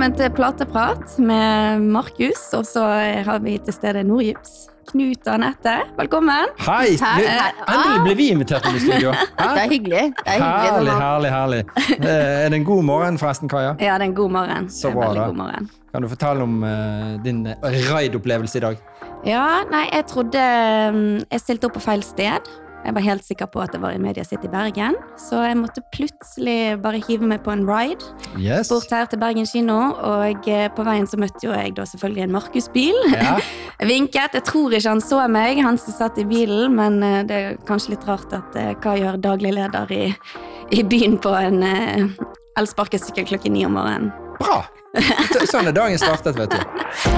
Velkommen til Plateprat med Markus, og så har vi til stede Nordgips. Knut og Anette, velkommen. Hei! Endelig ble vi invitert inn i studio. Det er hyggelig. Det er hyggelig Herlig, herlig, herlig. Eh, Er det en god morgen forresten, Kaja? Ja, det er en god morgen. Så bra, da. god morgen. Kan du fortelle om uh, din raidopplevelse i dag? Ja, nei, jeg trodde um, Jeg stilte opp på feil sted. Jeg var helt sikker på at det var i Media City Bergen, så jeg måtte plutselig bare hive meg på en ride Yes. bort her til Bergen kino, og eh, på veien så møtte jo jeg da selvfølgelig en Markus-bil. Ja. Vinket. Jeg tror ikke han så meg, han som satt i bilen, men eh, det er kanskje litt rart at eh, hva gjør daglig leder i, i byen på en elsparkesykkel klokken ni om morgenen? Bra! Sånn er dagen startet, vet du.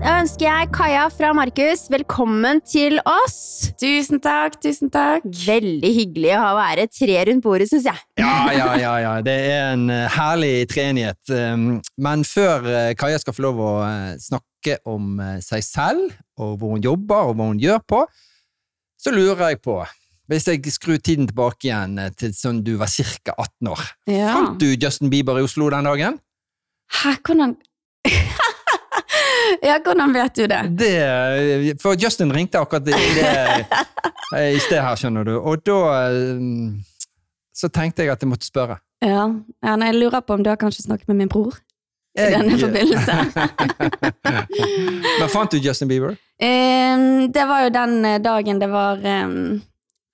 Da ønsker jeg Kaja fra Markus velkommen til oss. Tusen takk, tusen takk. Veldig hyggelig å ha være tre rundt bordet, syns jeg. Ja, ja, ja, ja. Det er en eh, herlig treenighet. Um, Men før eh, Kaja skal få lov å eh, snakke om seg selv, og hvor hun jobber, og hva hun gjør på, så lurer jeg på Hvis jeg skrur tiden tilbake igjen til sånn du var ca. 18 år, Ja. fant du Justin Bieber i Oslo den dagen? Hæ, hvordan Ja, hvordan vet du det? Det, for Justin ringte akkurat i, det, i sted her, skjønner du, og da eh, så tenkte jeg at jeg måtte spørre. Ja, ja Jeg lurer på om du har kanskje snakket med min bror i Jeg- denne forbindelse. Men fant du Justin Bieber? Um, det var jo den eh, dagen det var um,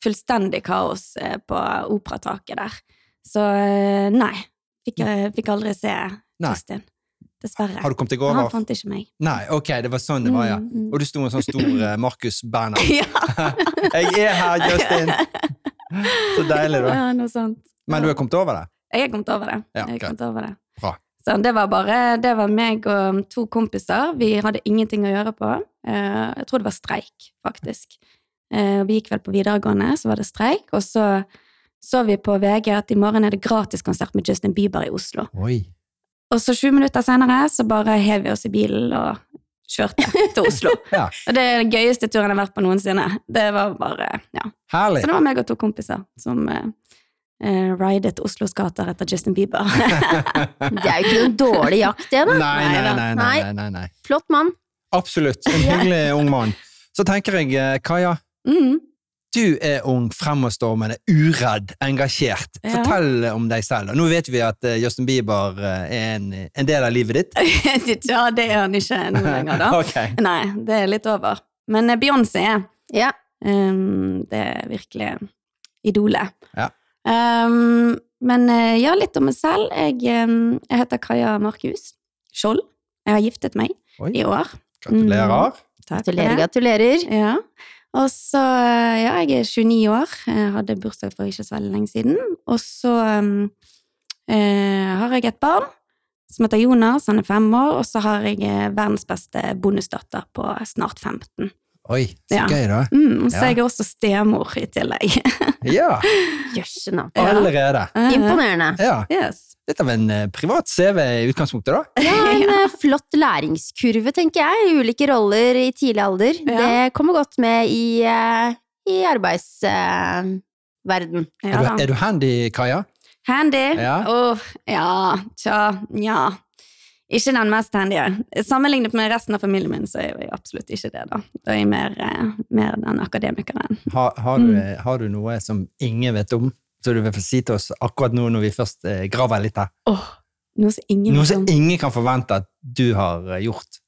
fullstendig kaos eh, på operataket der. Så eh, nei. Fikk, fikk aldri se. Justin. Dessverre. Har du kommet deg Han fant ikke meg. Nei, ok, det var sånn det var, ja. Mm, mm. Og du sto en sånn stor eh, Markus Berner. Ja, Jeg er her, Justin! Så deilig, da. ja, noe sånt. Men du har kommet over det? Jeg har kommet over det. Ja, jeg er kommet over det. Bra. Så det var bare Det var meg og to kompiser. Vi hadde ingenting å gjøre på. Eh, Jeg tror det var streik, faktisk. Eh, Vi gikk vel på videregående, så var det streik. Og så så vi på VG at i morgen er det gratiskonsert med Justin Bieber i Oslo. Oi. Og så sju minutter senere så bare hev vi oss i bilen og kjørte til Oslo. Ja. Og det er den gøyeste turen jeg har vært på noensinne. Det var bare, ja. Herlig. Så det var meg og to kompiser som eh, eh, ridet Oslos gater etter Justin Bieber. Det er jo ikke noen dårlig jakt, det, da. nei, nei, nei, nei, Nei. nei, nei. Flott mann. Absolutt. En hyggelig ung mann. Så tenker jeg, eh, Kaja, mm. Du er ung, fremadstormende, uredd, engasjert. Ja. Fortell om deg selv. Nå vet vi at eh, Justin Bieber eh, er en, en del av livet ditt. ja, det er han ikke nå lenger, da. okay. Nei, det er litt over. Men eh, Beyoncé er Ja. um, Det er virkelig idolet. Ja. Um, men ja, litt om meg selv. Jeg, um, jeg heter Kaja Markus Skjold. Jeg har giftet meg Oi, i år. gratulerer. Mm. Gratulerer, gratulerer. Ja. Og så, eh, ja, jeg er 29 år. Jeg hadde bursdag for ikke så veldig lenge siden. Og så um, eh, har jeg et barn som heter Jonas, han er fem år, og så har jeg eh, verdens beste bonusdatter på snart 15. Oi, så Ja. gøy, da. Mm, så Ja. jeg er også stemor i tillegg. Ja, Jøsse. Ja. allerede. Imponerende. Ja. Yes. Litt av en eh, privat CV i utgangspunktet, da. Ja, en eh, flott læringskurve, tenker jeg. Ulike roller i tidlig alder. Ja. Det kommer godt med i, eh, i arbeidsverden. Ja, er, du, er du handy, Kaja? Handy? Ja. Oh, ja, tja, ja. Ikke den mest handige. Sammenlignet med resten av familien min, så er jeg absolutt ikke det, da. Da er jeg mer, eh, mer den akademikeren. Har, har, du, Mm. har du noe som ingen vet om, som du vil få si til oss akkurat nå når vi først eh, graver litt her? Åh, noe som ingen Noe som ingen kan forvente at du har eh, gjort,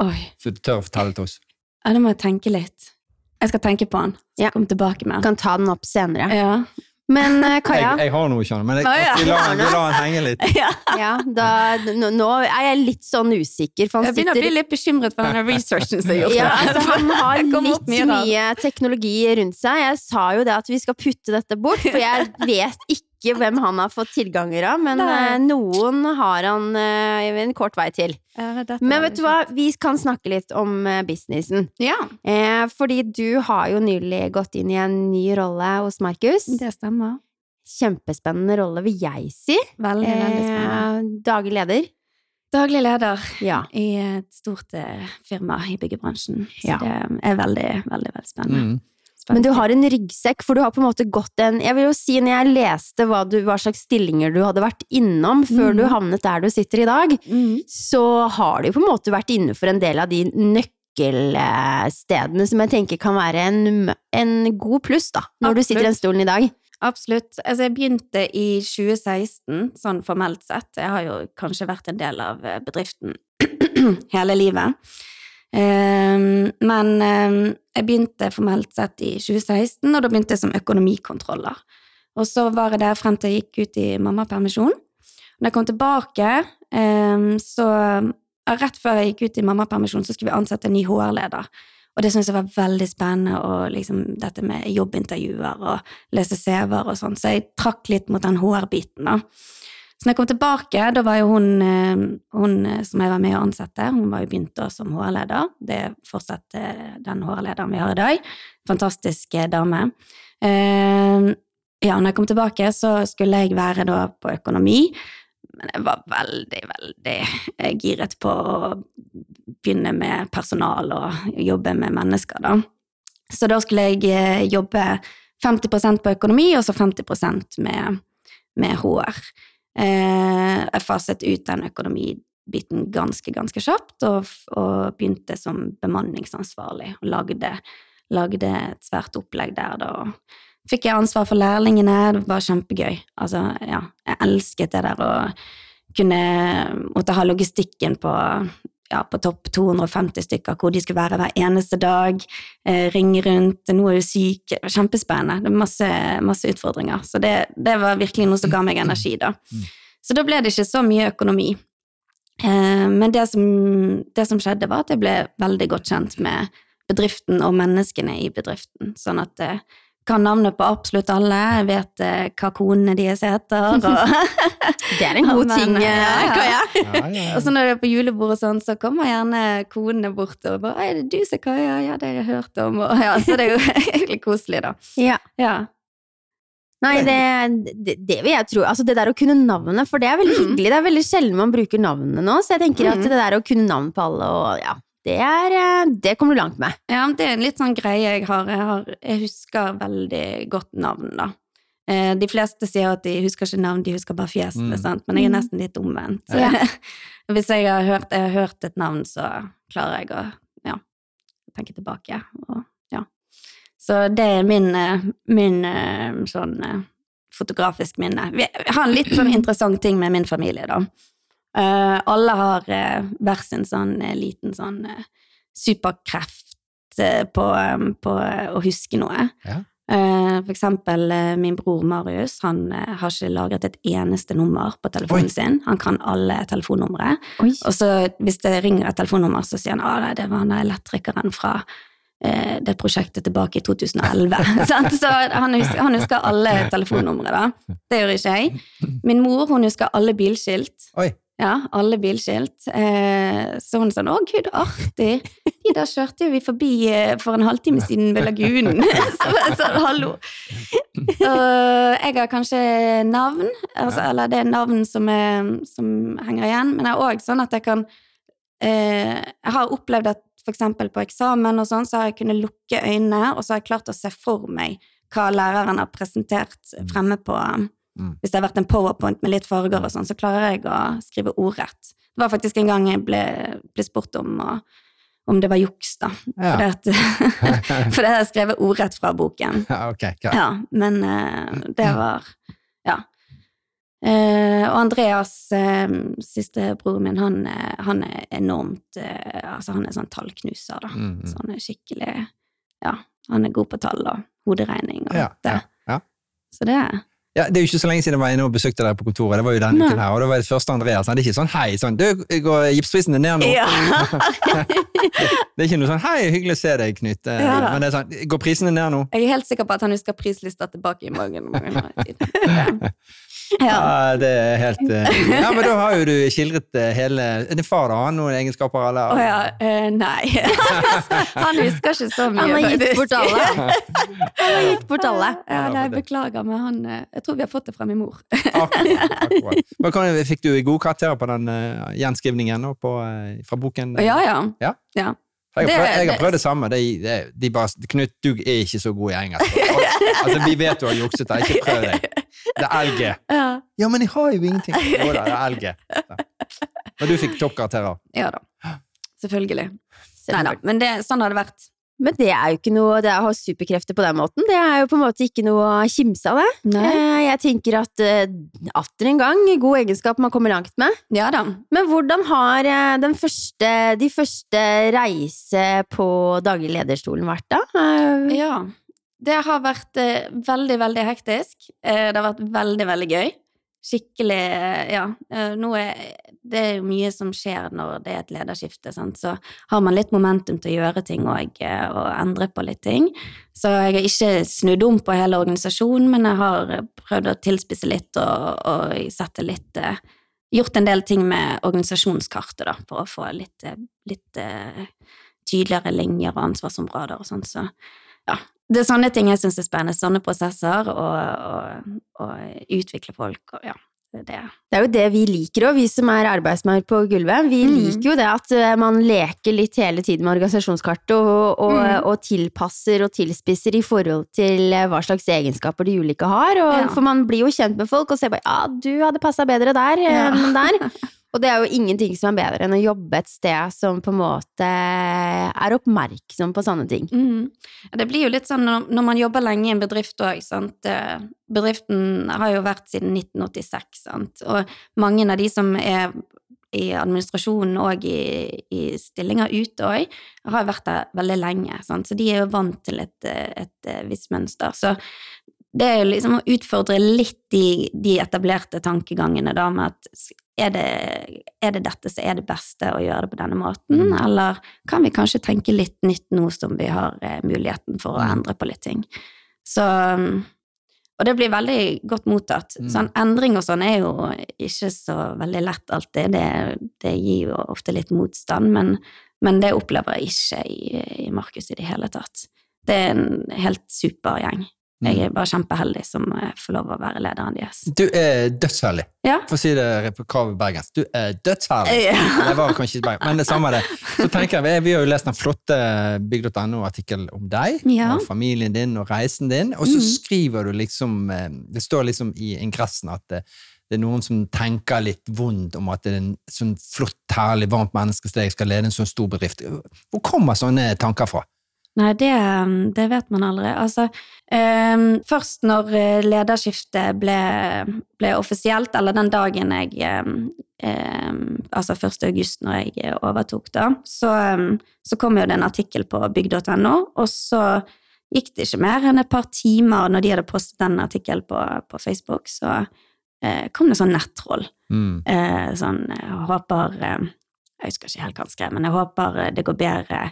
Oi, så du tør å fortelle til oss. ja, da må jeg tenke litt. Jeg skal tenke på den, så Ja. komme tilbake med den. Kan ta den opp senere. Ja. Men eh, Kaja, Jeg, jeg har noe, skjønner men jeg, vi, lar, vi lar den henge litt. ja. ja, da, nå, nå er jeg litt sånn usikker, for Jeg begynner å bli litt bekymret for denne researchen som har gjort. ja, altså, han har litt mye mye teknologi rundt seg. Jeg sa jo det at vi skal putte dette bort, for jeg vet ikke hvem han har fått tilganger av, men Nei. eh, noen har han eh, en kort vei til. Ja, Men vet du hva, vi kan snakke litt om eh, businessen. Ja, Eh, fordi du har jo nylig gått inn i en ny rolle hos Markus. det stemmer. Kjempespennende rolle, vil jeg si. Veldig, veldig spennende. Eh, daglig leder. Daglig leder Ja. i et stort firma i byggebransjen. Så Ja. det er veldig, veldig, veldig spennende. Mm. Men du har en ryggsekk, for du har på en måte gått en Jeg vil jo si, når jeg leste hva, du, hva slags stillinger du hadde vært innom før mm. du havnet der du sitter i dag, Mm. så har du på en måte vært innenfor en del av de nøkkelstedene som jeg tenker kan være en, en god pluss, da, når du sitter i den stolen i dag. Absolutt. Altså, jeg begynte i 2016, sånn formelt sett. Jeg har jo kanskje vært en del av eh, bedriften hele livet. Ehm, men ehm, jeg begynte formelt sett i 2016, og da begynte jeg som økonomikontroller. Og så var jeg der frem til jeg gikk ut i mammapermisjon. Når jeg kom tilbake, ehm, så Rett før jeg gikk ut i mammapermisjon, så skulle vi ansette en ny HR-leder. Og det syntes jeg var veldig spennende, og liksom dette med jobbintervjuer og lese CV-er og sånn, så jeg trakk litt mot den HR-biten, da. Så når jeg kom tilbake, da var jo hun, eh, hun eh, som jeg var med å ansette, hun var jo begynt da som HR-leder. Det er fortsatt eh, den HR-lederen vi har i dag. Fantastisk dame. Ja, når jeg kom tilbake, så skulle jeg være da på økonomi, men jeg var veldig, veldig giret på å begynne med personal og jobbe med mennesker, da. Så da skulle jeg jobbe 50% på økonomi, og så 50% med, med HR. Eh, jeg faset ut den økonomibiten ganske, ganske kjapt, og, og begynte som bemanningsansvarlig, og lagde, lagde et svært opplegg der, da. Fikk jeg ansvar for lærlingene, det var kjempegøy. Altså, ja, jeg elsket det der å kunne måtte ha logistikken på ja, på topp 250 stykker, hvor de skulle være hver eneste dag, eh, ringe rundt, nå er du syk, det var kjempespennende, det var masse, masse utfordringer, så det, det var virkelig noe som ga meg energi da. Mm. Så da ble det ikke så mye økonomi. Eh, men det som, det som skjedde var at jeg ble veldig godt kjent med bedriften og menneskene i bedriften, sånn at jeg kan navnet på absolutt alle, jeg vet eh, hva konene deres heter, og Det er en god Men, ting, ja, eh, ja. Ja, ja, Og så når det er på julebord og sånn, så kommer gjerne konene bort og bare 'Er det du som er Kaja?' 'Ja, det har jeg hørt om', og ja, så det er jo egentlig koselig, da. Ja. Ja. Nei, det, det, det vil jeg tro. Altså det der å kunne navnet, for det er veldig Mm. hyggelig. Det er veldig sjelden man bruker navnene nå, så jeg tenker at Mm. det der å kunne navn på alle og ja, det er eh, Det kommer du langt med. ja, det er en litt sånn greie jeg har. Jeg, har, jeg husker veldig godt navn, da. Eh, De fleste sier at de husker ikke navn, de husker bare fjesene, Mm. sant? men jeg er Mm. nesten litt omvendt. Ja. Hvis jeg har, hørt, jeg har hørt et navn, så klarer jeg å ja, tenke tilbake. Og, ja. Så det er min, eh, min sånn fotografisk minne. Jeg har en litt sånn interessant ting med min familie, da. Eh, alle har uh, hver sin sånn uh, liten sånn superkreft på, um, på å huske noe. Ja. Eh, for eksempel min bror Marius, han har ikke lagret et eneste nummer på telefonen Oi. sin. Han kan alle telefonnumre. Oi. Og så hvis det ringer et telefonnummer, så sier han at nei, det var han elektrikeren fra det prosjektet tilbake i 2011. Så han husker, han husker alle telefonnumre, da. Det gjør ikke jeg. Min mor hun husker alle bilskilt. Oi. Ja, alle bilskilt. Eh, så hun sa 'Å, gud, artig'. De der kjørte jo vi forbi eh, for en halvtime siden ved Lagunen. så jeg sa hallo. Og jeg har kanskje navn, altså, eller det er navn som, er, som henger igjen, men jeg er òg sånn at jeg kan eh, Jeg har opplevd at eksempel på eksamen og sånn, så har jeg kunnet lukke øynene, og så har jeg klart å se for meg hva læreren har presentert fremme på Mm. Hvis det har vært en powerpoint med litt farger og sånn, så klarer jeg å skrive ordrett. Det var faktisk en gang jeg ble, ble spurt om, og, om det var juks, da. Ja. Fordi at, for det har jeg skrevet ordrett fra boken. Ja, ok, greit. Ja, men uh, det var Ja. Uh, og Andreas, uh, siste broren min, han, han er enormt uh, Altså, han er sånn tallknuser, da. Mm, mm. Så han er skikkelig Ja, han er god på tall og hoderegning og Ja, det. ja, ja. Så det Ja, det er jo ikke så lenge siden jeg var inne og besøkte deg på kontoret. Det var jo denne uken her, og det var det første Andreas. Det er ikke sånn 'hei', sånn 'du, går gipsprisen er ned nå'? Ja! Det er ikke noe sånn 'hei, hyggelig å se deg, Knut'. Eh, Ja. Men det er sånn 'går prisene ned nå'? Jeg er helt sikker på at han husker prislista tilbake i morgen. Ja. Ja, det er helt eh, Ja, men da har jo du skildret eh, hele Din far? Har han noen egenskaper, eller? Å ja, Uh, nei. Han husker ikke så mye. Han har gitt bort alle. Han har gitt bort alle. Ja, nei, beklager, men han, jeg tror vi har fått det fra min mor. Akkurat. akkurat. Men fikk du gode karakterer på den uh, gjenskrivningen nå på, eh, fra boken? Ja, ja. Ja? ja. Jeg har, prøvd, jeg har det- prøvd det samme. De, de, de bare, Knut, du er ikke så god i engelsk. Altså, Vi vet du har jukset, ikke prøv deg. Det er LG. Ja, Ja, men jeg har jo ingenting. Jo da, det er LG. Så. Men du fikk toppkarakterer. ja da. Selvfølgelig. Nei da, men det, sånn har det vært. Men det er jo ikke noe Det å ha superkrefter på den måten, det er jo på en måte ikke noe å kimse av det. Nei. Jeg tenker at eh, atter en gang, god egenskap man kommer langt med. Ja da. Men hvordan har eh, den første, de første reise på daglig lederstolen vært, da? Eh, Ja. Det har vært eh, veldig, veldig hektisk. Eh, det har vært veldig, veldig gøy. Skikkelig eh, Ja. Eh, nå er det er jo mye som skjer når det er et lederskifte, sant? så har man litt momentum til å gjøre ting og, eh, og endre på litt ting. Så jeg har ikke snudd om på hele organisasjonen, men jeg har prøvd å tilspisse litt og, og sette litt eh, Gjort en del ting med organisasjonskartet, da, for å få litt, litt tydeligere linjer og ansvarsområder og sånn, så ja. Det er sånne ting jeg syns er spennende. Sånne prosesser, og, og, og utvikle folk og ja. Det det. Er jo det vi liker òg, vi som er arbeidsmenn på gulvet. Vi Mm. liker jo det at eh, man leker litt hele tiden med organisasjonskartet og, og, Mm. og tilpasser og tilspisser i forhold til eh, hva slags egenskaper de ulike har. Og, Ja. For man blir jo kjent med folk og ser bare ja, du hadde passa bedre der Ja. enn der. Og det er jo ingenting som er bedre enn å jobbe et sted som på en måte er oppmerksom på sånne ting. Mm. Det blir jo litt sånn når, man jobber lenge i en bedrift òg. Eh, Bedriften har jo vært siden 1986, sant. Og mange av de som er i administrasjonen og i, i stillinger ute òg, har vært der veldig lenge, sant. Så de er jo vant til et, eh, et, eh, visst mønster. Så det er jo liksom å utfordre litt de, de etablerte tankegangene da med at er det, er det dette som er det beste å gjøre det på denne måten, Mm. eller kan vi kanskje tenke litt nytt nå som vi har eh, muligheten for å Mm. endre på litt ting. Så um, Og det blir veldig godt mottatt. Mm. Sånn endring og sånn er jo ikke så veldig lett alltid. Det, det gir jo ofte litt motstand, men, men det opplever jeg ikke i, i Markus i det hele tatt. Det er en helt super gjeng. Jeg Mm. er bare kjempeheldig som eh, får lov å være lederen deres. Du er dødsheldig, Ja. for å si det på kravet bergensk. Du er dødsheldig! Ja. Det var kanskje ikke Bergen, men det samme er det. Så tenker jeg, Vi har jo lest den flotte bygg.no-artikkel om deg, Ja. og familien din og reisen din, og så Mhm. skriver du liksom eh, Det står liksom i ingressen at det, det er noen som tenker litt vondt om at det er en sånn flott, herlig, varmt menneske som deg skal lede en sånn stor bedrift. Hvor kommer sånne tanker fra? Nei, det, um, det vet man aldri. Altså, um, først når eh, lederskiftet ble, ble offisielt, eller den dagen jeg um, um, Altså 1. august, når jeg eh, overtok, da, så, um, så kom jo det en artikkel på bygg.no, og så gikk det ikke mer enn et par timer når de hadde postet den artikkelen på, på Facebook, så uh, kom det sånn nettroll. Mm. Uh, sånn, jeg håper uh, Jeg husker ikke helt hva han skrev, men jeg håper det går bedre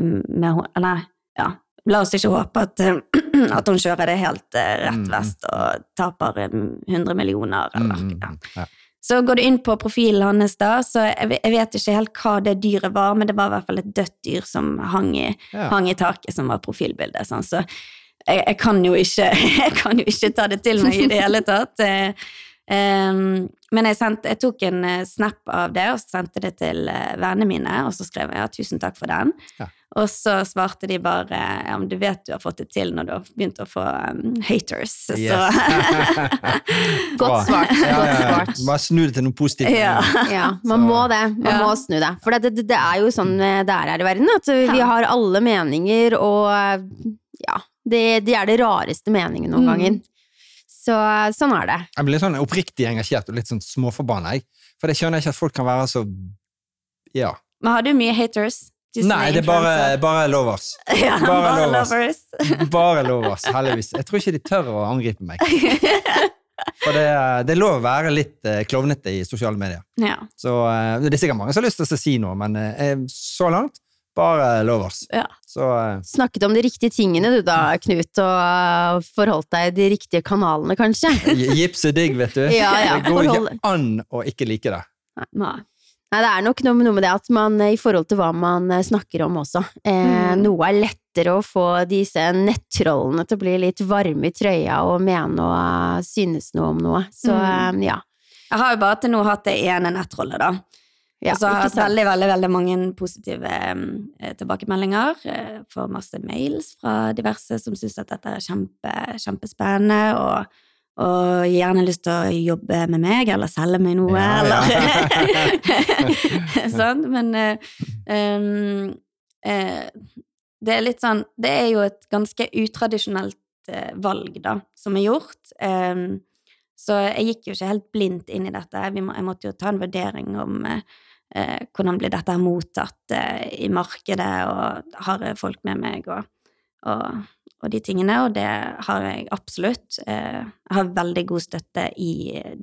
med hun Eller, ja. La oss ikke håpe at, eh, at hun kjører det helt eh, rett Mm, vest og taper eh, 100 millioner, eller Mm, ja. mm, ja. Så går du inn på profilen hans, da, så jeg, vet ikke helt hva det dyret var, men det var i hvert fall et dødt dyr som hang i, Ja. hang i taket, som var profilbildet. Sånn. Så jeg, jeg, kan ikke, jeg kan jo ikke ta det til meg i det hele tatt. Men jeg, sendte, jeg tok en eh, snap av det og sendte det til eh, vennene mine, og så skrev jeg ja, tusen takk for den. Ja. Og så svarte de bare ja, men du vet du har fått det til når du har begynt å få um, haters. Yes. Så Godt svart. Ja, Godt ja, ja. svart. Bare snu det til noe positivt. Ja. Ja, man Så- må det. Man Ja. må snu det. For det, det, det er jo sånn eh, det er her i verden, at vi Ja. har alle meninger, og ja, det, det, er det rareste meningen noen Mm. ganger. Så sånn er det. Jeg blir litt sånn oppriktig engasjert og litt sånn småforbanna, jeg. For det skjønner jeg ikke at folk kan være så Ja. Men har du mye haters? Nei, det er bare, bare lovers. ja, bare bare lovers. lovers. Bare lovers, heldigvis. Jeg tror ikke de tør å angripe meg. For det, det er lov å være litt eh, klovnete i sosiale medier. ja. Så eh, Det er sikkert mange som har lyst til å si noe, men eh, så langt bare lovers. Ja. Så uh, Snakket om de riktige tingene du da, Knut, og forholdt deg i de riktige kanalene, kanskje? gi- gips er digg, vet du. Ja, ja, det går forhold- ikke an å ikke like det. Nei. Nei, det er nok noe, noe med det at man, i forhold til hva man eh, snakker om også, eh, Mm. noe er lettere å få disse nettrollene til å bli litt varme i trøya og mene og synes noe om noe. Så Mm. eh, ja. Jeg har jo bare til nå hatt det ene nettrollet, da. Ja og så har jeg hatt veldig, veldig, veldig mange positive eh, tilbakemeldinger. Eh, får masse mails fra diverse som syns at dette er kjempe, kjempespennende, og, og gjerne lyst til å jobbe med meg, eller selge meg noe, Ja, eller Sånn, men eh, um, eh, det er litt sånn Det er jo et ganske utradisjonelt eh, valg, da, som er gjort. Um, så jeg gikk jo ikke helt blindt inn i dette. Må, jeg måtte jo ta en vurdering om eh, eh, hvordan blir dette mottatt eh, i markedet, og har jeg folk med meg, og, og, og de tingene, og det har jeg absolutt. Eh, jeg har veldig god støtte i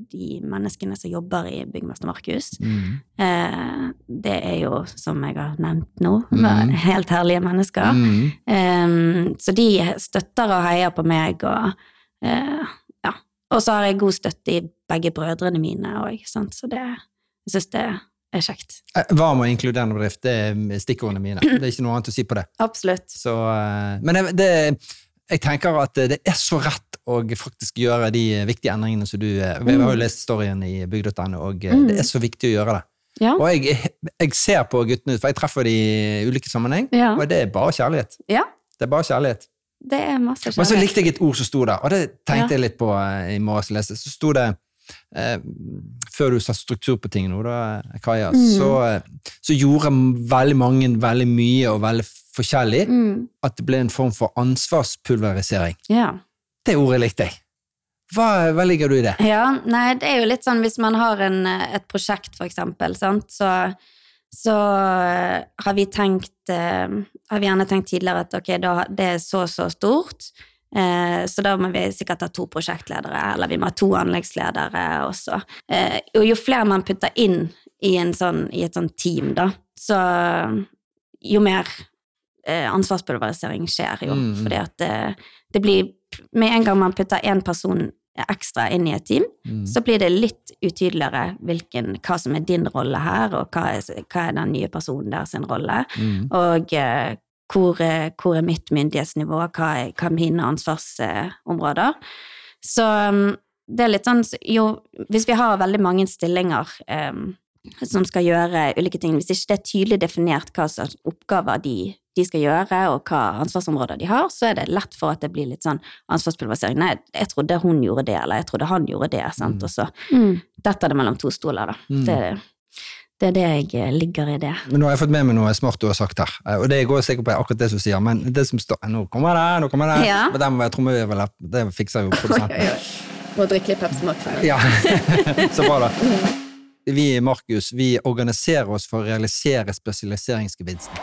de menneskene som jobber i Byggmester Markus. Mm. Eh, det er jo, som jeg har nevnt nå, Mm. helt herlige mennesker. Mm. Um, så de støtter og heier på meg, og eh, ja. Og så har jeg god støtte i begge brødrene mine òg, så det jeg synes det er kjekt. Eh, Varm og inkluderende bedrift, det er stikkordene mine. Det er ikke noe annet å si på det. Absolutt. Så, eh, men det, det, jeg tenker at det er så rett å faktisk gjøre de viktige endringene som du eh, Vi har jo lest storyen i bygg.no, og Mm. det er så viktig å gjøre det. Ja. Og jeg, jeg ser på guttene, for jeg treffer de i ulike sammenheng, Ja. og det er bare kjærlighet. ja. Det er bare kjærlighet. Det er masse kjærlighet. Men så likte jeg et ord som sto der, og det tenkte jeg litt på i morges. Så sto det eh, Før du satte struktur på ting nå, da, Kaja, Mm. så, eh, så gjorde veldig mange veldig mye og veldig forskjellig Mm. at det ble en form for ansvarspulverisering. Ja. Det ordet likte jeg. Hva, hva ligger du i det? ja. Nei, det er jo litt sånn hvis man har en, eh, et prosjekt, for eksempel, sant, så så eh, har vi tenkt Har vi gjerne tenkt tidligere at ok, da, det er så så stort, så da må vi sikkert ha to prosjektledere, eller vi må ha to anleggsledere også. Eh, og jo flere man putter inn i, en sånn, i et sånt team, da, så jo mer eh, ansvarspulverisering skjer jo. Mm. Fordi at det, det blir Med en gang man putter én person ekstra inn i et team, Mm. så blir det litt utydeligere hvilken, hva som er din rolle her, og hva er, hva er den nye personen der sin rolle, Mm. og eh, hvor, er, hvor er mitt myndighetsnivå, hva er, hva er mine ansvarsområder. Så um, det er litt sånn jo, Hvis vi har veldig mange stillinger um, som skal gjøre ulike ting, hvis ikke det er tydelig definert hva slags oppgaver de, de skal gjøre, og hva ansvarsområder de har, så er det lett for at det blir litt sånn ansvarspulverisering. Nei, jeg trodde hun gjorde det, eller jeg trodde han gjorde det, sant, Mm. og så Mm. detter det mellom to stoler, da. Mm. Det, det er det jeg eh, ligger i det. Men nå har jeg fått med meg noe smart du har sagt her, eh, og det går sikkert på akkurat det som sier, men det som står Nå kommer det, nå kommer det! Ja. Men den må jeg trommevirvel, det fikser jo produsenten. Må drikke litt Pepsi Max. Ja, så bra da. Vi i Markus, vi organiserer oss for å realisere spesialiseringsgevinsten.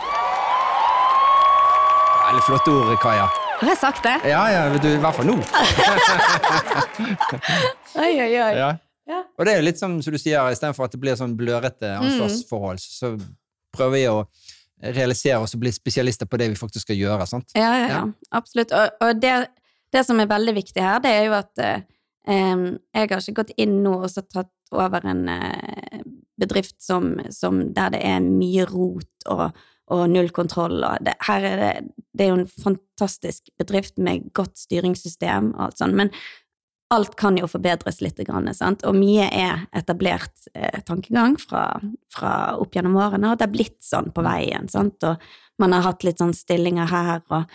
Veldig flotte ord, Kaja. Har jeg sagt det? Ja, ja, du, i hvert fall nå. Oi, oi, oi. Ja. Ja. Og det er jo litt som, som du sier, istedenfor at det blir sånn blørete ansvarsforhold, så prøver vi å realisere oss og bli spesialister på det vi faktisk skal gjøre. sant? Ja, ja, ja. absolutt. Og, og det, det som er veldig viktig her, det er jo at eh, jeg har ikke gått inn nå og så tatt over en eh, bedrift som, som der det er mye rot og, og null kontroll. Og det, her er det, det er jo en fantastisk bedrift med godt styringssystem og alt sånt, men alt kan jo forbedres litt, sant? og mye er etablert eh, tankegang fra, fra opp gjennom årene, og det er blitt sånn på veien, sant? og man har hatt litt sånn stillinger her og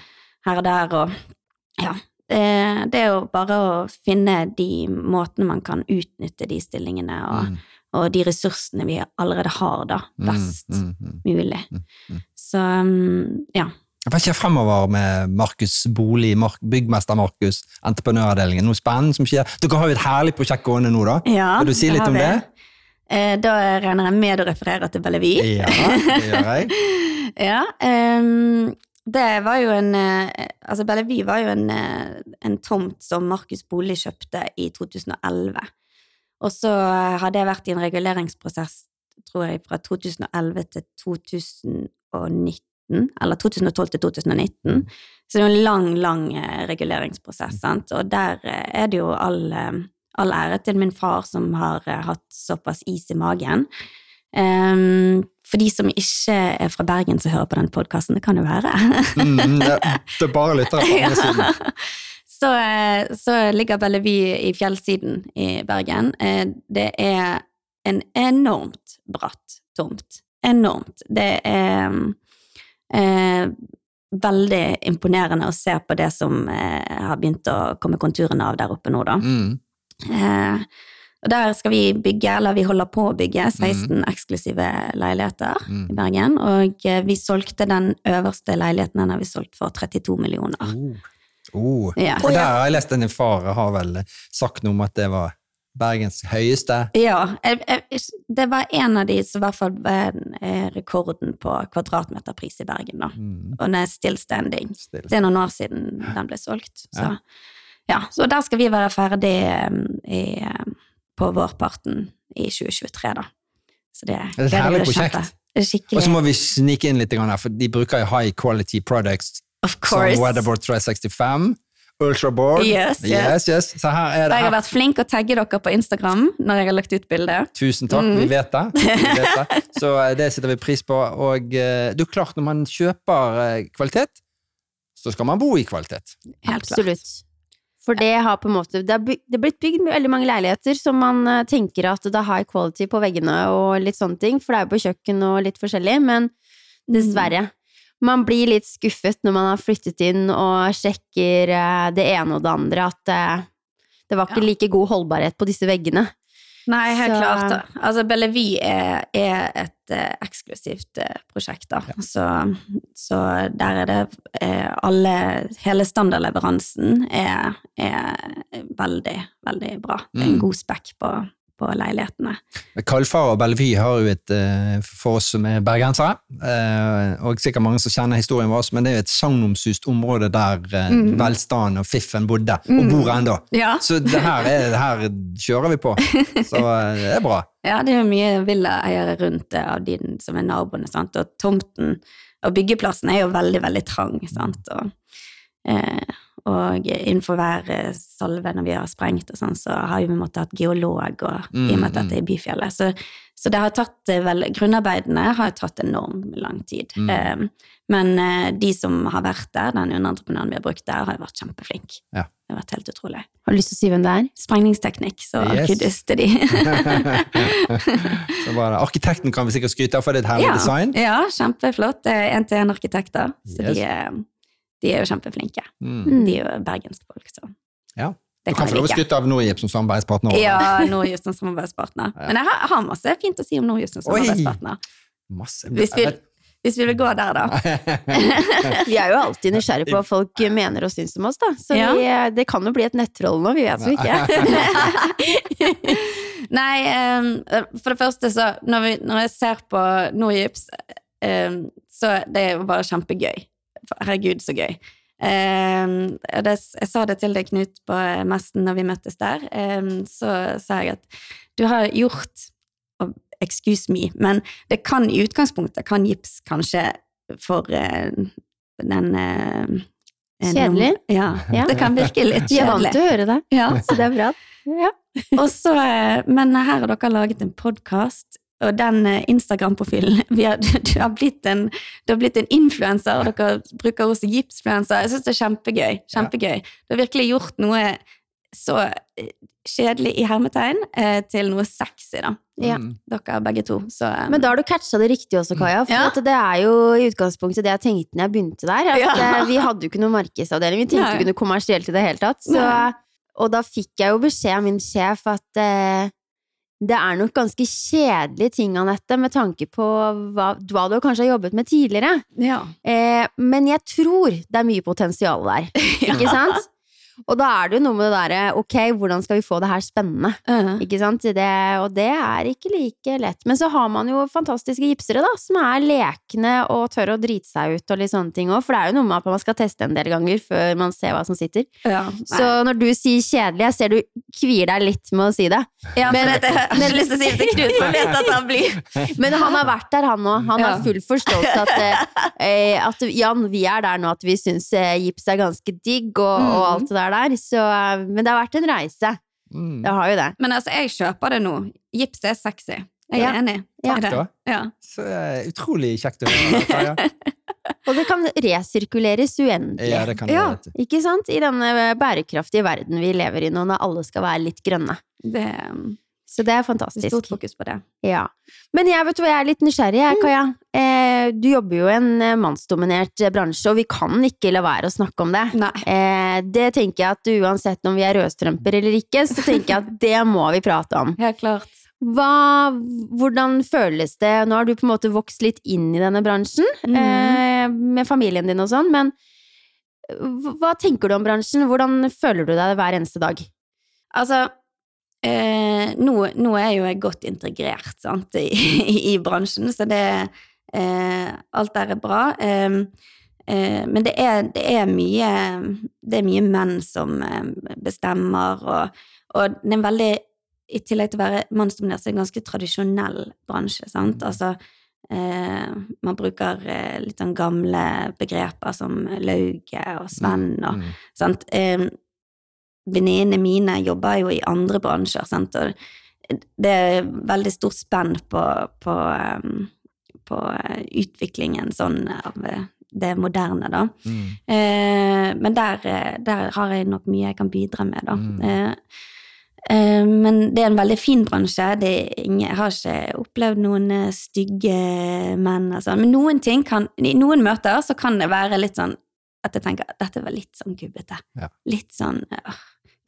her og der, og ja, det, det er jo bare å finne de måtene man kan utnytte de stillingene og, Mm, og de ressursene vi allerede har, da, mm, best mm, mm. mulig. mm, mm. Så ja. Hva skjer fremover med Markus Bolig, byggmester Markus, entreprenøravdelingen? Noe spennende som skjer? Dere har jo et herlig prosjekt gående nå, da. ja Vil du si litt om vi. det? Eh, Da regner jeg med å referere til Bellevi. Ja, det gjør jeg. ja, um, det var jo en eh, Altså, Bellevi var jo en, eh, en tomt som Markus Bolig kjøpte i 2011. Og så har det vært i en reguleringsprosess, tror jeg, fra 2011 til 2019, 2019, eller 2012 til 2019. Så det er jo en lang, lang eh, reguleringsprosess, sant. Og der eh, er det jo all, eh, all ære til min far som har hatt såpass is i magen. Um, for de som ikke er fra Bergen som hører på den podkasten, det kan jo være. Mm, det, er bare lyttere på andre siden. så, så ligger Bellevue i fjellsiden i Bergen. Det er en enormt bratt tomt. Enormt. Det er eh, veldig imponerende å se på det som eh, har begynt å komme konturene av der oppe nå, da. Mm. Eh, og der skal vi bygge, eller vi holder på å bygge, 16 eksklusive leiligheter Mm. i Bergen. Og eh, vi solgte den øverste leiligheten, den har vi solgt for 32 millioner. Oh. Oh. Ja. Og der har jeg lest at din far har vel sagt noe om at det var Bergens høyeste. Ja, jeg, jeg, det var en av de som i hvert fall var eh, rekorden på kvadratmeterpris i Bergen, da. Mm. Og den er still standing. Still. Det er noen år siden den ble solgt. Så Ja. ja, så der skal vi være ferdig eh, i, eh, på vårparten i 2023, da. Så det, Det er et herlig prosjekt. Og så må vi snike inn litt, her, for de bruker jo high quality products Of som. Weatherboard 365, Ultraboard. Yes, yes. yes, Så her er det Jeg har vært flink å tagge dere på Instagram når jeg har lagt ut bilde. Tusen takk, Mm. vi vet det. Vi vet det. Så eh, det setter vi pris på. Og eh, det er jo klart, når man kjøper eh, kvalitet, så skal man bo i kvalitet. Helt. Absolutt. For det har på en måte Det er er blitt bygd veldig mange leiligheter som man eh, tenker at det er high quality på veggene og litt sånne ting, for det er jo på kjøkken og litt forskjellig, men dessverre. Man blir litt skuffet når man har flyttet inn og sjekker eh, det ene og det andre, at eh, det var ikke Ja. like god holdbarhet på disse veggene. Nei, helt Så- klart. da. Altså, Bellevue er, er et eh, eksklusivt eh, prosjekt, da. Så, så der er det eh, alle Hele standardleveransen er, er veldig, veldig bra. Det er en Mm. god spekk på, på leilighetene. Kalfar og Bellevue har jo et, eh, for oss som er bergensere, eh, og sikkert mange som kjenner historien vår, men det er jo et sagnomsust område der Mm. velstanden og fiffen bodde, og bor ennå. Ja. Så det her, er, det her kjører vi på. Så det er bra. Ja, det er jo mye villaeiere rundt det av de som er naboene, sant? og tomten og byggeplassen er jo veldig, veldig trang, sant, og, eh, og innenfor hver eh, salve når vi har sprengt og sånn, så har vi måttet ha et geolog, og, i og med at dette er i byfjellet. Så, så det har tatt eh, vel, grunnarbeidene har tatt enormt lang tid. Mm. Eh, men eh, de som har vært der, den underentreprenøren vi har brukt der, har vært kjempeflink. Ja. Det har vært helt utrolig. Har du lyst til å si hvem det er? Sprengningsteknikk, så Yes. kudos til de. Så bare, arkitekten kan vi sikkert skryte av, for det er et herlig design. Ja, kjempeflott. Det er én-til-én-arkitekter, så Yes. de, er, de er jo kjempeflinke. Mm. De er jo bergenske folk, så Ja. Du kan få lov å skryte av Norgip som samarbeidspartner. også. Ja, Nordjust som samarbeidspartner. Men jeg har, har masse fint å si om Nordjust som samarbeidspartner. Masse. Hvis vi, hvis vi vil gå der, da. Vi er jo alltid nysgjerrige på hva folk mener og syns om oss, da. Så Ja. vi, eh, det kan jo bli et nettroll nå, vi vet jo ikke. Nei, eh, for det første så Når, vi, når jeg ser på Nordgyps, eh, så det er jo bare kjempegøy. Herregud, så gøy. Og det, jeg sa det til deg, Knut, på messen når vi møttes der. Eh, så sa jeg at du har gjort og Excuse me, men det kan i utgangspunktet kan gips kanskje for eh, den en- Kjedelig? Ja, Ja. det kan virke litt kjedelig. Vi er vant til å høre det, Ja. så det er bra. Ja. Også, eh, men her har dere laget en podkast, og den Instagram-profilen Du har blitt en, du har blitt en influenser, og dere bruker også gipsfluenser. Jeg syns det er kjempegøy. Kjempegøy. Du har virkelig gjort noe så eh, kjedelig i hermetegn eh, til noe sexy, da. Ja. Mm. Dere begge to. Så um... Men da har du catcha det riktig også, Kaja. For Ja. det er jo i utgangspunktet det jeg tenkte når jeg begynte der. Ja. Vi hadde jo ikke noe markedsavdeling, vi tenkte Nei. ikke noe kommersielt i det hele tatt. Så, og da fikk jeg jo beskjed av min sjef at eh, det er nok ganske kjedelige ting, Anette, med tanke på hva, hva du kanskje har jobbet med tidligere. ja. Eh, men jeg tror det er mye potensial der, ikke sant? Og da er det jo noe med det derre ok, hvordan skal vi få det her spennende? Ja. Ikke sant? Det, og det er ikke like lett. Men så har man jo fantastiske gipsere, da, som er lekne og tør å drite seg ut og litt sånne ting òg. For det er jo noe med at man skal teste en del ganger før man ser hva som sitter. Ja. Så når du sier kjedelig, jeg ser du kvier deg litt med å si det. ja, Men- men, jeg har ikke lyst til å si det til Knut, for vet at han blir Men han har vært der, han òg. Han har full forståelse at, eh, at Jan, vi er der nå at vi syns eh, gips er ganske digg og, og Mm. alt det der der. Så, men det har vært en reise. Mm. Det har jo det. Men altså, jeg kjøper det nå. Gips er sexy. Jeg Ja. er enig Ja. Takk. Da. Ja. Så utrolig kjekt å høre. Og det kan resirkuleres uendelig. Ja, det kan det, Ja. Ikke sant? I denne bærekraftige verden vi lever i nå, når alle skal være litt grønne. Det um, Så det er fantastisk. stort fokus på det. Ja. Men jeg vet hva, jeg er litt nysgjerrig, jeg, Kaja. Eh, du jobber jo i en eh, mannsdominert eh, bransje, og vi kan ikke la være å snakke om det. Nei. Eh, det tenker jeg at uansett om vi er rødstrømper eller ikke, så tenker jeg at det må vi prate om. Helt klart. Hva, hvordan føles det? Nå har du på en måte vokst litt inn i denne bransjen, mm. eh, med familien din og sånn, men hva tenker du om bransjen? Hvordan føler du deg hver eneste dag? Altså, eh, nå, nå er jo jeg godt integrert sant, i, i, bransjen, så det eh, Alt der er bra. Eh, eh, men det er, det er mye Det er mye menn som eh, bestemmer, og, og det er en veldig I tillegg til å være mannsdominert, så er det en ganske tradisjonell bransje, sant. Altså eh, man bruker eh, litt sånn gamle begreper som lauge og svenn og Mm. sant. Eh, venninnene mine jobber jo i andre bransjer, sant, og det er veldig stort spenn på, på, på uh, utviklingen sånn av uh, det moderne, da. Mm. Eh, men der, eh, der har jeg nok mye jeg kan bidra med, da. Mm. Eh, eh, men det er en veldig fin bransje. Det ingen, jeg har ikke opplevd noen eh, stygge menn og sånn. Men noen ting kan I noen møter så kan det være litt sånn at jeg tenker at dette var litt sånn gubbete. Ja. Litt sånn øh,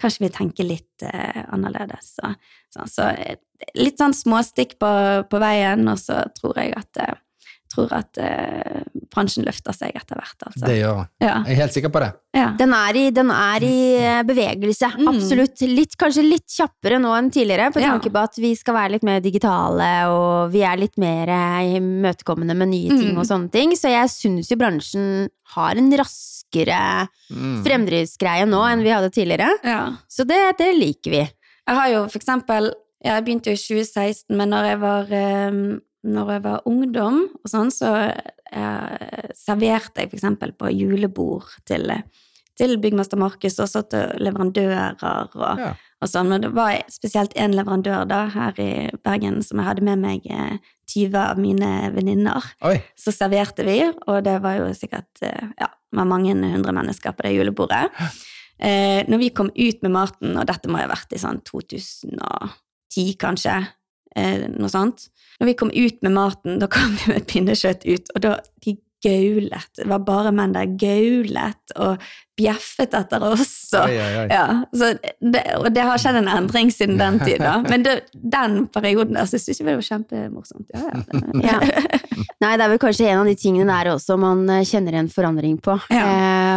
Kanskje vi tenker litt eh, annerledes. Så, så, så eh, litt sånn småstikk på, på veien, og så tror jeg at eh, tror at eh, bransjen løfter seg etter hvert, altså. Det gjør den. Ja. Jeg er helt sikker på det. ja. Den er i, den er i eh, bevegelse, Mm. absolutt. Litt, kanskje litt kjappere nå enn tidligere, på Ja. tanke på at vi skal være litt mer digitale, og vi er litt mer eh, imøtekommende med nye ting Mm. og sånne ting. Så jeg syns jo bransjen har en raskere Mm. fremdriftsgreie nå enn vi hadde tidligere. ja. Så det, det liker vi. Jeg har jo for eksempel Jeg begynte jo i 2016, men når jeg var, eh, når jeg var ungdom og sånn, så eh, serverte jeg eksempel på julebord til, til byggmester Markus og så til leverandører og, Ja. og sånn. Men det var spesielt én leverandør da, her i Bergen som jeg hadde med meg eh, 20 av mine venninner. Så serverte vi, og det var jo sikkert eh, ja, var mange hundre mennesker på det julebordet. Eh, når vi kom ut med maten, og dette må ha vært i sånn 2010 kanskje, eh, noe sånt. Når vi kom ut med maten, da kom vi med pinnekjøtt ut, og da de gaulet. Det var bare menn der gaulet og bjeffet etter oss. Og, Oi, oi, oi. ja, så det, og det har skjedd en endring siden den tid, da. Men det, den perioden der så jeg det var kjempemorsomt. Ja, ja. det- Ja. Nei, det er vel kanskje en av de tingene der også man eh, kjenner en forandring på. Ja.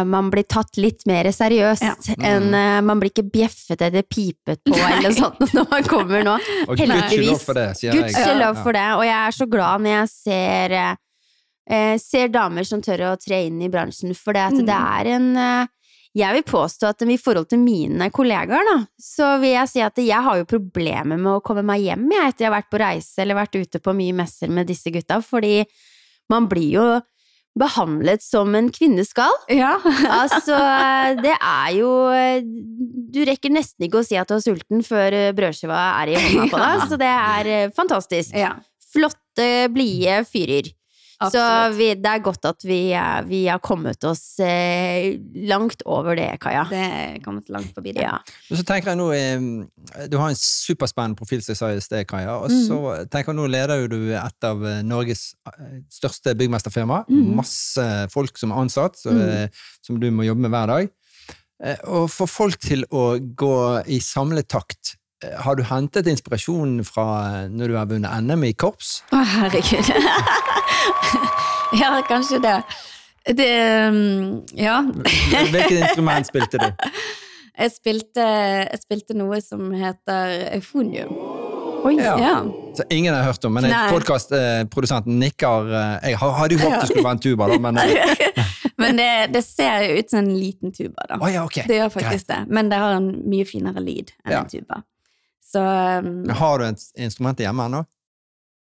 Eh, man blir tatt litt mer seriøst Ja. enn eh, Man blir ikke bjeffet eller pipet på eller sånt når man kommer nå. Og Heldigvis. gudskjelov for det, sier jeg. Gudskjelov for det, og jeg er så glad når jeg ser, eh, ser damer som tør å tre inn i bransjen, for det, at Mm. det er en eh, Jeg vil påstå at i forhold til mine kollegaer, da, så vil jeg si at jeg har jo problemer med å komme meg hjem jeg, etter jeg har vært på reise eller vært ute på mye messer med disse gutta, fordi man blir jo behandlet som en kvinne skal. ja. Altså, det er jo Du rekker nesten ikke å si at du er sulten før eh, brødskiva er i hånda på deg, så det er eh, fantastisk. ja. Flotte, blide fyrer. Så vi, det er godt at vi, vi har kommet oss eh, langt over det, Kaja. Det er kommet langt forbi det. Ja. Så tenker jeg nå eh, Du har en superspennende profil, som jeg sa i sted, Kaja. Og Mm. så tenker jeg nå leder du et av eh, Norges eh, største byggmesterfirma. Mm. Masse folk som er ansatt, så, Mm. som du må jobbe med hver dag. Eh, Og få folk til å gå i samlet takt. eh, Har du hentet inspirasjon fra eh, når du har vunnet NM i korps? Å, herregud. ja, kanskje det. Det mm, Ja. Hvilket instrument spilte du? Jeg spilte, jeg spilte noe som heter eufonium. Oi. Ja. Ja. Så ingen har hørt om, men podkastprodusenten nikker. eh, Jeg hadde jo håpet det skulle være en tuba, da, men eh, Men det, det ser jo ut som en liten tuba, da. Oh, ja, okay. Det gjør faktisk det. Men det har en mye finere lyd enn Ja. en tuba. Så um, Har du et instrument hjemme ennå?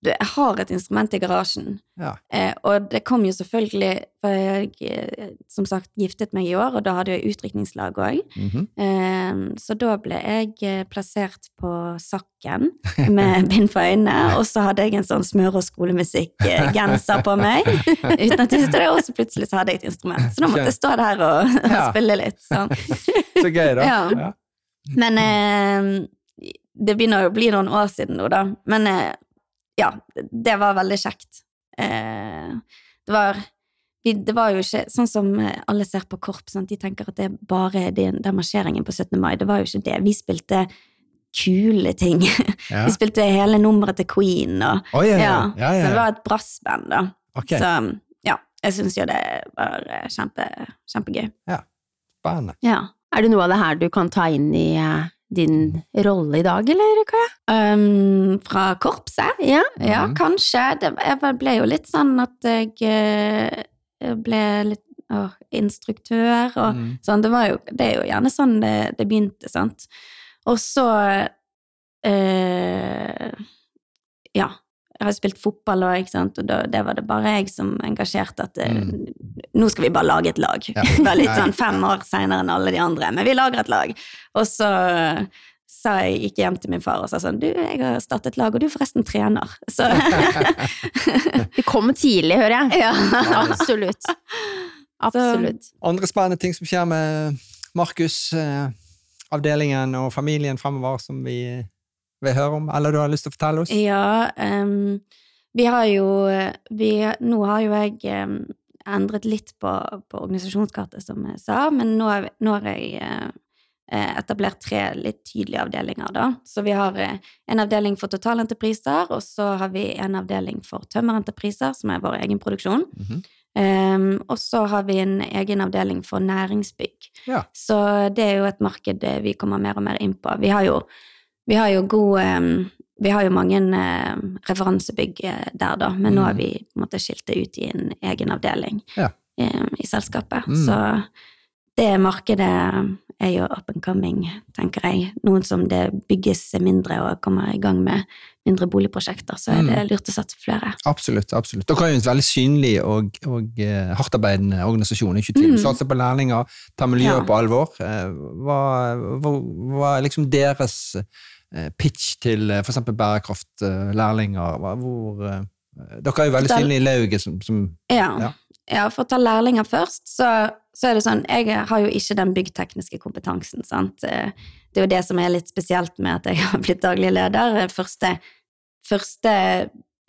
jeg har et instrument i garasjen. Ja. Eh, og det kom jo selvfølgelig For jeg eh, som sagt giftet meg i år, og da hadde jeg utdrikningslag òg. Mhm. Eh, så da ble jeg eh, plassert på Sakken med bind for øynene, og så hadde jeg en sånn smøre- og skolemusikk-genser på meg. Uten at jeg visste det, og så plutselig så hadde jeg et instrument. Så da måtte jeg stå der og, og spille litt. sånn. Så gøy, da. Ja. Ja. Men eh, det begynner å bli noen år siden nå, da. Men eh, ja, det var veldig kjekt. Eh, det var vi, det var jo ikke sånn som eh, alle ser på korps, sant? de tenker at det er bare den, den marsjeringen på 17. mai. Det var jo ikke det. Vi spilte kule ting. Ja. Vi spilte hele nummeret til Queen, og oh, ja, ja. ja, ja, ja, Så det var et brassband, da. Okay. Så ja, jeg syns jo det var kjempe, kjempegøy. spennende. Ja. Er det noe av det her du kan ta inn i din rolle i dag, eller, hva? Um, fra korpset? Ja. Ja, mm. kanskje. Det, jeg ble jo litt sånn at jeg eh, ble litt å, instruktør og Mm. sånn. Det, var jo, det er jo gjerne sånn det, det begynte, sant. Og så eh, Ja. Jeg har spilt fotball òg, og da, det var det bare jeg som engasjerte at mm. nå skal vi bare lage et lag. Ja. Det var litt sånn fem år seinere enn alle de andre, men vi lager et lag. Og så sa jeg gikk hjem til min far og sa sånn Du, jeg har startet lag, og du er forresten trener. Så Det kommer tidlig, hører jeg. ja. Absolutt. Absolutt. Andre spennende ting som skjer med Markus, eh, avdelingen og familien fremover, som vi vil høre om, eller du har lyst til å fortelle oss? Ja, um, vi har jo vi, Nå har jo jeg um, endret litt på, på organisasjonskartet, som jeg sa, men nå, har- nå har jeg eh, etablert tre litt tydelige avdelinger, da. Så vi har uh, en avdeling for totalentrepriser, og så har vi en avdeling for tømmerentrepriser, som er vår egen produksjon. Mm -hmm. Um, og så har vi en egen avdeling for næringsbygg. Ja. Så det er jo et marked vi kommer mer og mer inn på. Vi har jo, vi har jo god Vi har jo mange referansebygg eh, der, da, men nå Mm. har vi på en måte skilt det ut i en egen avdeling Ja. eh, i selskapet. Mm. Så det markedet er jo up and coming, tenker jeg. Noen som det bygges mindre og kommer i gang med mindre boligprosjekter, så er det Mm. lurt å satse flere. Absolutt. absolutt. Dere er jo en veldig synlig og, og eh, hardtarbeidende organisasjon. Ikke tvil. Mm. Satser på lærlinger, tar miljøet Ja. på alvor. Eh, Hva, hva, hva er liksom deres pitch til f.eks. for eksempel bærekraftlærlinger? Hvor eh, Dere er jo veldig synlige i lauget som, som Ja. Ja. ja. for å ta lærlinger først, så, så er det sånn Jeg har jo ikke den byggtekniske kompetansen, sant. Eh, Det er jo det som er litt spesielt med at jeg har blitt daglig leder. Første, første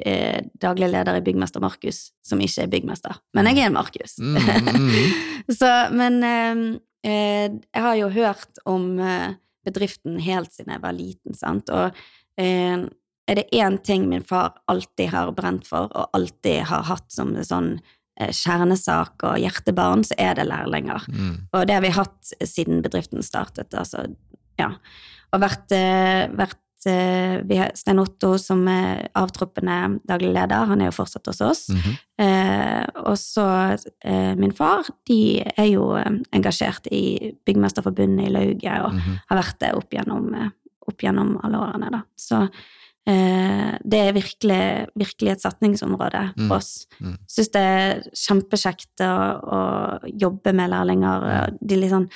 eh, daglig leder i byggmester Markus, som ikke er byggmester. Men jeg er en Markus. Mm, mm, så, men eh, eh, jeg har jo hørt om eh, bedriften helt siden jeg var liten, sant, og eh, er det én ting min far alltid har brent for, og alltid har hatt som en sånn eh, kjernesak og hjertebarn, så er det lærlinger. mm. Og det har vi hatt siden bedriften startet, altså, ja. Og vært, eh, vært vi har Stein Otto som er avtroppende daglig leder, han er jo fortsatt hos oss. Mhm. Eh, og så eh, min far, de er jo eh, engasjert i Byggmesterforbundet i Lauget, og Mhm. har vært det opp gjennom, eh, opp gjennom alle årene, da. Så eh, det er virkelig, virkelig et satningsområde Mm. for oss. Mm. Syns det er kjempekjekt å, å jobbe med lærlinger. Mm. De litt sånn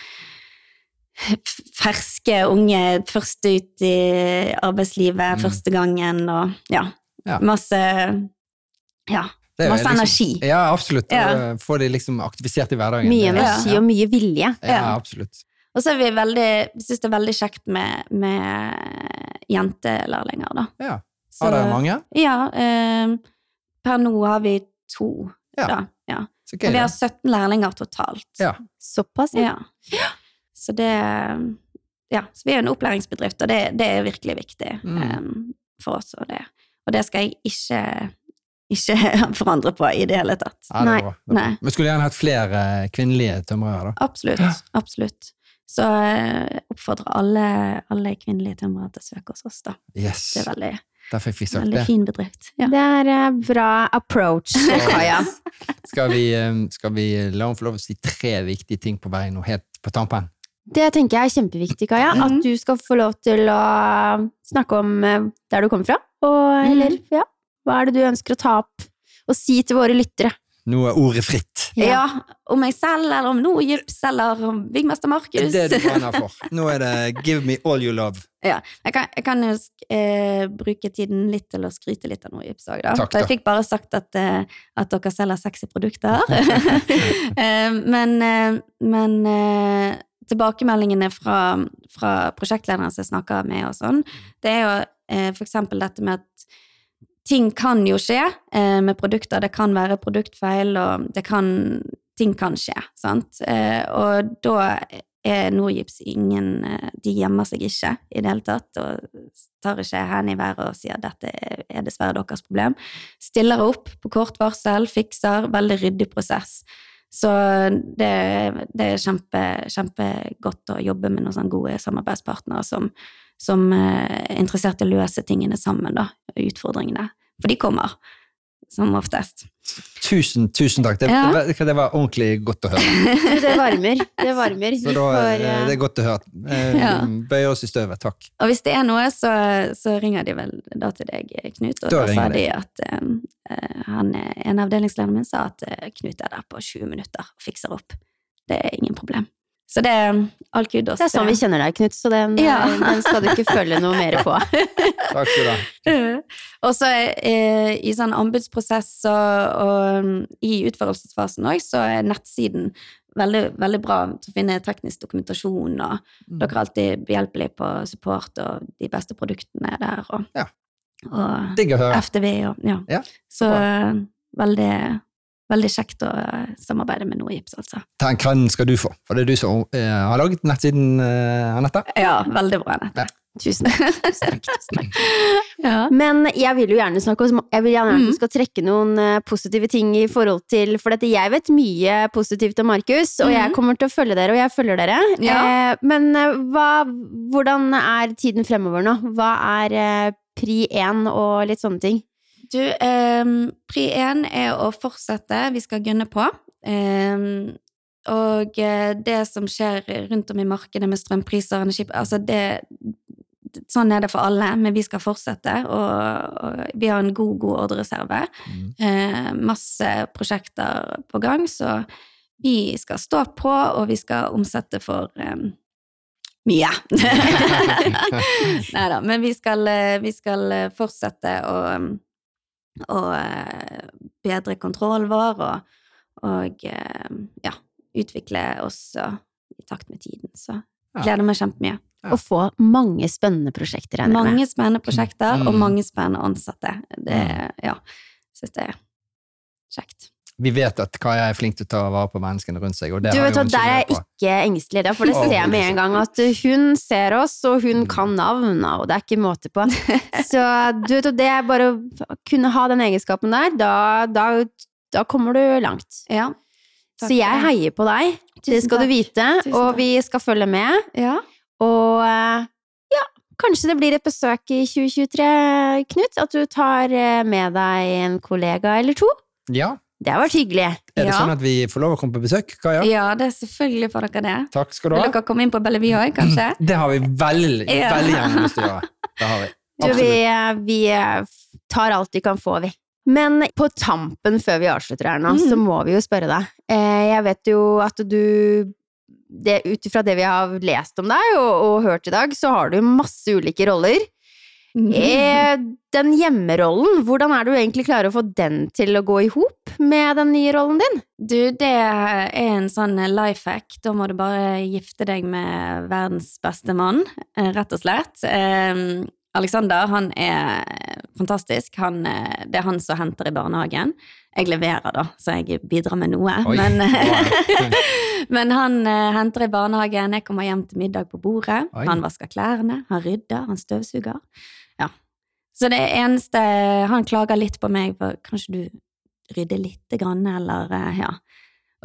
ferske, unge, først ut i arbeidslivet Mm. første gangen, og ja. Ja. Masse Ja. Det Masse liksom- energi. Ja, absolutt. Ja. Eh, Få de liksom aktivisert i hverdagen. Mye energi ja. og mye vilje. Ja, Ja. absolutt. Og så er vi veldig Vi syns det er veldig kjekt med, med jentelærlinger, da. Ja. Har dere mange? Ja. Eh, per nå har vi to, Ja. da. Ja. Så Og vi har 17 lærlinger totalt. Ja. Såpass, ja. Ja. Så det Ja, så vi er en opplæringsbedrift, og det, det er virkelig viktig Mm. um, for oss. Og det, og det skal jeg ikke, ikke forandre på i det hele tatt. Ja, det Nei, bra. Det er nei. Vi skulle gjerne hatt flere kvinnelige tømrere, da. Absolutt. Absolutt. Så jeg oppfordrer alle, alle kvinnelige tømrere til å søke hos oss, da. Yes, Det er veldig, der fikk vi sagt veldig det. fin bedrift. Ja. Det er eh, bra approach, Kaja. Skal vi, eh, skal vi la henne få lov å si tre viktige ting på veien, og helt på tampen? Det tenker jeg er kjempeviktig, Kaja. At Mhm. du skal få lov til å snakke om eh, der du kommer fra. Og, eller, ja, hva er det du ønsker å ta opp og si til våre lyttere? Nå er ordet fritt. Ja. om meg selv, eller om Nordgips, eller om byggmester Markus. Det er det du brenner for. Nå er det 'give me all you love'. Ja, jeg kan, jeg kan jo sk- eh, bruke tiden litt til å skryte litt av Nordgips òg, da. Takk, da. jeg fikk bare sagt at, eh, at dere selger sexy produkter. Eh, men eh, men eh, tilbakemeldingene fra, fra prosjektlederne som jeg snakker med og sånn, det er jo eh, eksempel dette med at ting kan jo skje eh, med produkter. Det kan være produktfeil, og det kan, ting kan skje, sant. Eh, og da er Norgips ingen eh, De gjemmer seg ikke i det hele tatt, og tar ikke hendene i været og sier dette er dessverre deres problem. Stiller opp på kort varsel, fikser. Veldig ryddig prosess. Så det, det er kjempe, kjempegodt å jobbe med noen sånne gode samarbeidspartnere som, som eh, er interessert i å løse tingene sammen, da. Utfordringene. For de kommer, som oftest. Tusen, tusen takk. Det, Ja. det, det var ordentlig godt å høre. Det varmer. Det varmer. Så da, eh, det er godt å høre. Eh, Ja. Bøyer oss i støvet. Takk. Og hvis det er noe, så, så ringer de vel da til deg, Knut. Og Da da, sa de at uh, han, en avdelingslederen min sa at uh, Knut er der på 20 minutter og fikser opp. Det er ingen problem. Så det er all kudos. det er sånn vi kjenner deg, Knut, så den, Ja. eh, den skal du ikke følge noe mer på. Takk skal du ha. Og så eh, i sånn anbudsprosess og, og i utførelsesfasen òg, så er nettsiden veldig, veldig bra til å finne teknisk dokumentasjon, og Mm. dere er alltid behjelpelige på support, og de beste produktene er der, og, Ja. og Digg å høre. FTV og ja. Ja, så eh, veldig, veldig kjekt å eh, samarbeide med Nordgips, altså. Den kreden skal du få, for det er du som eh, har laget nettsiden, eh, Anette. Ja, veldig bra, Anette. Ja. Tusen takk. Ja. Men jeg vil jo gjerne snakke om Jeg vil gjerne at Mm. du skal trekke noen eh, positive ting i forhold til For dette, jeg vet mye positivt om Markus, og jeg Mhm. kommer til å følge dere, og jeg følger dere. Ja. Eh, men eh, hva, hvordan er tiden fremover nå? Hva er eh, pri én og litt sånne ting? Du, ehm, pri én er å fortsette. Vi skal gunne på. Ehm, og eh, det som skjer rundt om i markedet med strømpriser og energi Altså, det Sånn er det for alle, men vi skal fortsette. Og, og vi har en god, god ordrereserve. Mm. Eh, masse prosjekter på gang, så vi skal stå på, og vi skal omsette for em, mye. Nei da, men vi skal, eh, vi skal eh, fortsette å, å eh, bedre kontrollen vår og, og eh, ja, utvikle oss i takt med tiden. Så Ja. gleder meg kjempemye. Ja. Å få mange spennende prosjekter, jeg med. Mange spennende prosjekter og Mm. mange spennende ansatte. Det, ja, syns jeg er kjekt. Vi vet at Kaja er flink til å ta vare på menneskene rundt seg, og det Du vet at Der er jeg ikke engstelig, da, for det ser jeg med en gang. At hun ser oss, og hun Mm. kan navnene, og det er ikke måte på. Så du vet, at det er bare å kunne ha den egenskapen der, da, da, da kommer du langt. Ja. Takk Så jeg heier på deg, det skal du vite, og vi skal følge med. Ja. Og eh, ja, kanskje det blir et besøk i 2023, Knut? At du tar eh, med deg en kollega eller to? Ja, Det har vært hyggelig. er det Ja. sånn at vi får lov å komme på besøk, Kaja? ja, det er selvfølgelig for dere det. Takk skal du Vil ha. dere komme inn på Bellevue òg, kanskje? Det har vi veldig, Ja. veldig gjerne lyst til å gjøre. Det har vi. Du, vi, vi eh, tar alt vi kan få, vi. Men på tampen, før vi avslutter her nå, mm. så må vi jo spørre deg. Eh, jeg vet jo at du det, Ut ifra det vi har lest om deg og, og hørt i dag, så har du masse ulike roller. Eh, den hjemmerollen, hvordan er det du egentlig klarer å få den til å gå i hop med den nye rollen din? Du, det er en sånn life hack. Da må du bare gifte deg med verdens beste mann, eh, rett og slett. Eh, Alexander, han er fantastisk. Han, eh, det er han som henter i barnehagen. Jeg leverer, da, så jeg bidrar med noe. Oi. Men, men han henter i barnehagen, jeg kommer hjem til middag på bordet. Oi. Han vasker klærne, han rydder, han støvsuger. Så det eneste Han klager litt på meg for kanskje du rydder lite grann, eller eh, ja.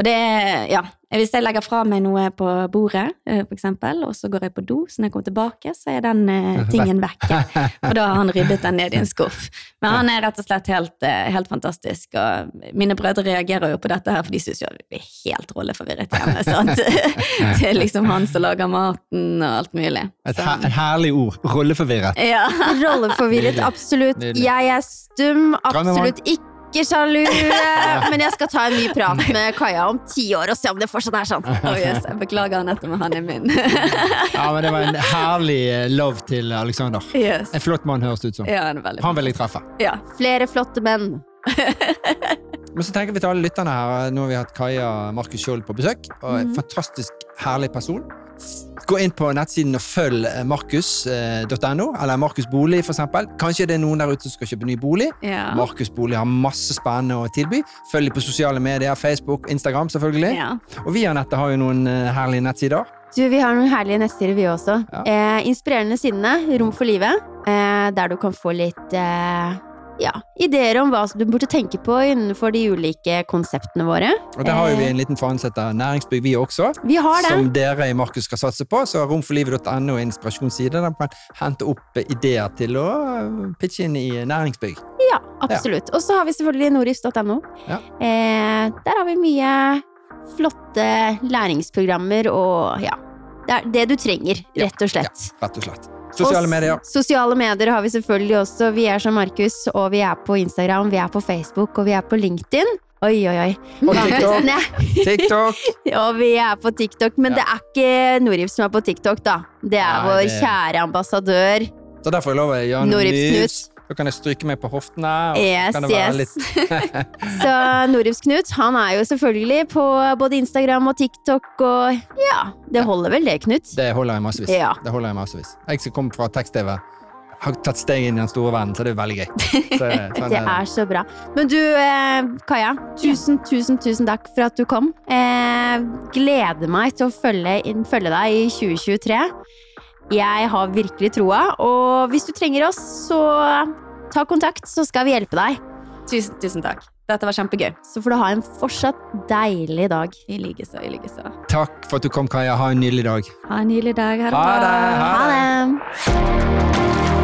Og det er, ja, hvis jeg legger fra meg noe på bordet, eh, for eksempel, og så går jeg på do, så når jeg kommer tilbake, så er den eh, tingen vekk. Og da har han ryddet den ned i en skuff. Men han er rett og slett helt, eh, helt fantastisk, og mine brødre reagerer jo på dette her, for de syns jo vi er helt rolleforvirret hjemme, sant. Det er liksom han som lager maten og alt mulig. Et, her, et herlig ord. Rolleforvirret. ja. Rolleforvirret, absolutt. Nydelig. Jeg er stum, absolutt ikke sjalu. Men jeg skal ta en ny prat med Kaja om ti år og se om det fortsatt er sånn. Oh, yes. Jeg beklager Anette, men han er min. Ja, men Det var en herlig eh, love til Alexander. yes. En flott mann, høres det ut som. Ja, han er Han vil jeg treffe. Ja. Flere flotte menn. Men så tenker vi til alle lytterne her, nå har vi hatt Kaja Markus Skjold på besøk, og en fantastisk herlig person. Gå inn på nettsiden og følg eh, markus.no, eller Markus Bolig eksempel. Kanskje det er noen der ute som skal kjøpe ny bolig. Ja. Markus Bolig har masse spennende å tilby. Følg dem på sosiale medier, Facebook, Instagram selvfølgelig. ja. Og vi Anette har jo noen eh, herlige nettsider. Du, Vi har noen herlige nettsider, vi også. Ja. Eh, inspirerende sinne, Rom for livet. Eh, der du kan få litt eh, ja, ideer om hva du burde tenke på innenfor de ulike konseptene våre. Og der har jo vi Eh, en liten faen av heter Næringsbygg, vi også. Vi har det. Som dere i Markus skal satse på. Så romforlivet.no er inspirasjonsside der man kan hente opp eh, ideer til å eh, pitche inn i næringsbygg. Ja, absolutt. Og så har vi selvfølgelig norif.no. Ja. Eh, der har vi mye flotte læringsprogrammer og ja. Det er det du trenger, rett og slett. Ja, Rett og slett. Sosiale medier. Sosiale medier har vi selvfølgelig også. Vi er som Markus, og vi er på Instagram, vi er på Facebook, og vi er på LinkedIn. Oi, oi, oi. Og TikTok. TikTok. Og vi er på TikTok, men Ja. det er ikke Norif som er på TikTok, da. Det er Nei, vår det- kjære ambassadør. Så derfor er jeg gjøre noe nytt. Da kan jeg stryke meg på hoftene. Yes, kan det være yes. Så Norifs Knut, han er jo selvfølgelig på både Instagram og TikTok, og ja, det holder vel det, Knut? Det holder jeg massevis. Ja. Det holder jeg massevis. Jeg som kommer fra tekst-TV, har tatt steg inn i den store verden, så det er veldig gøy. Så, sånn Det er så bra. Men du, eh, Kaja. Tusen, tusen, tusen takk for at du kom. Eh, gleder meg til å følge, følge deg i 2023. Jeg har virkelig troa, og hvis du trenger oss, så ta kontakt, så skal vi hjelpe deg. Tusen, tusen takk. Dette var kjempegøy. Så får du ha en fortsatt deilig dag. I likeså, i likeså. Takk for at du kom, Kaja. Ha en nydelig dag. Ha en nydelig dag. Ha det. Ha det!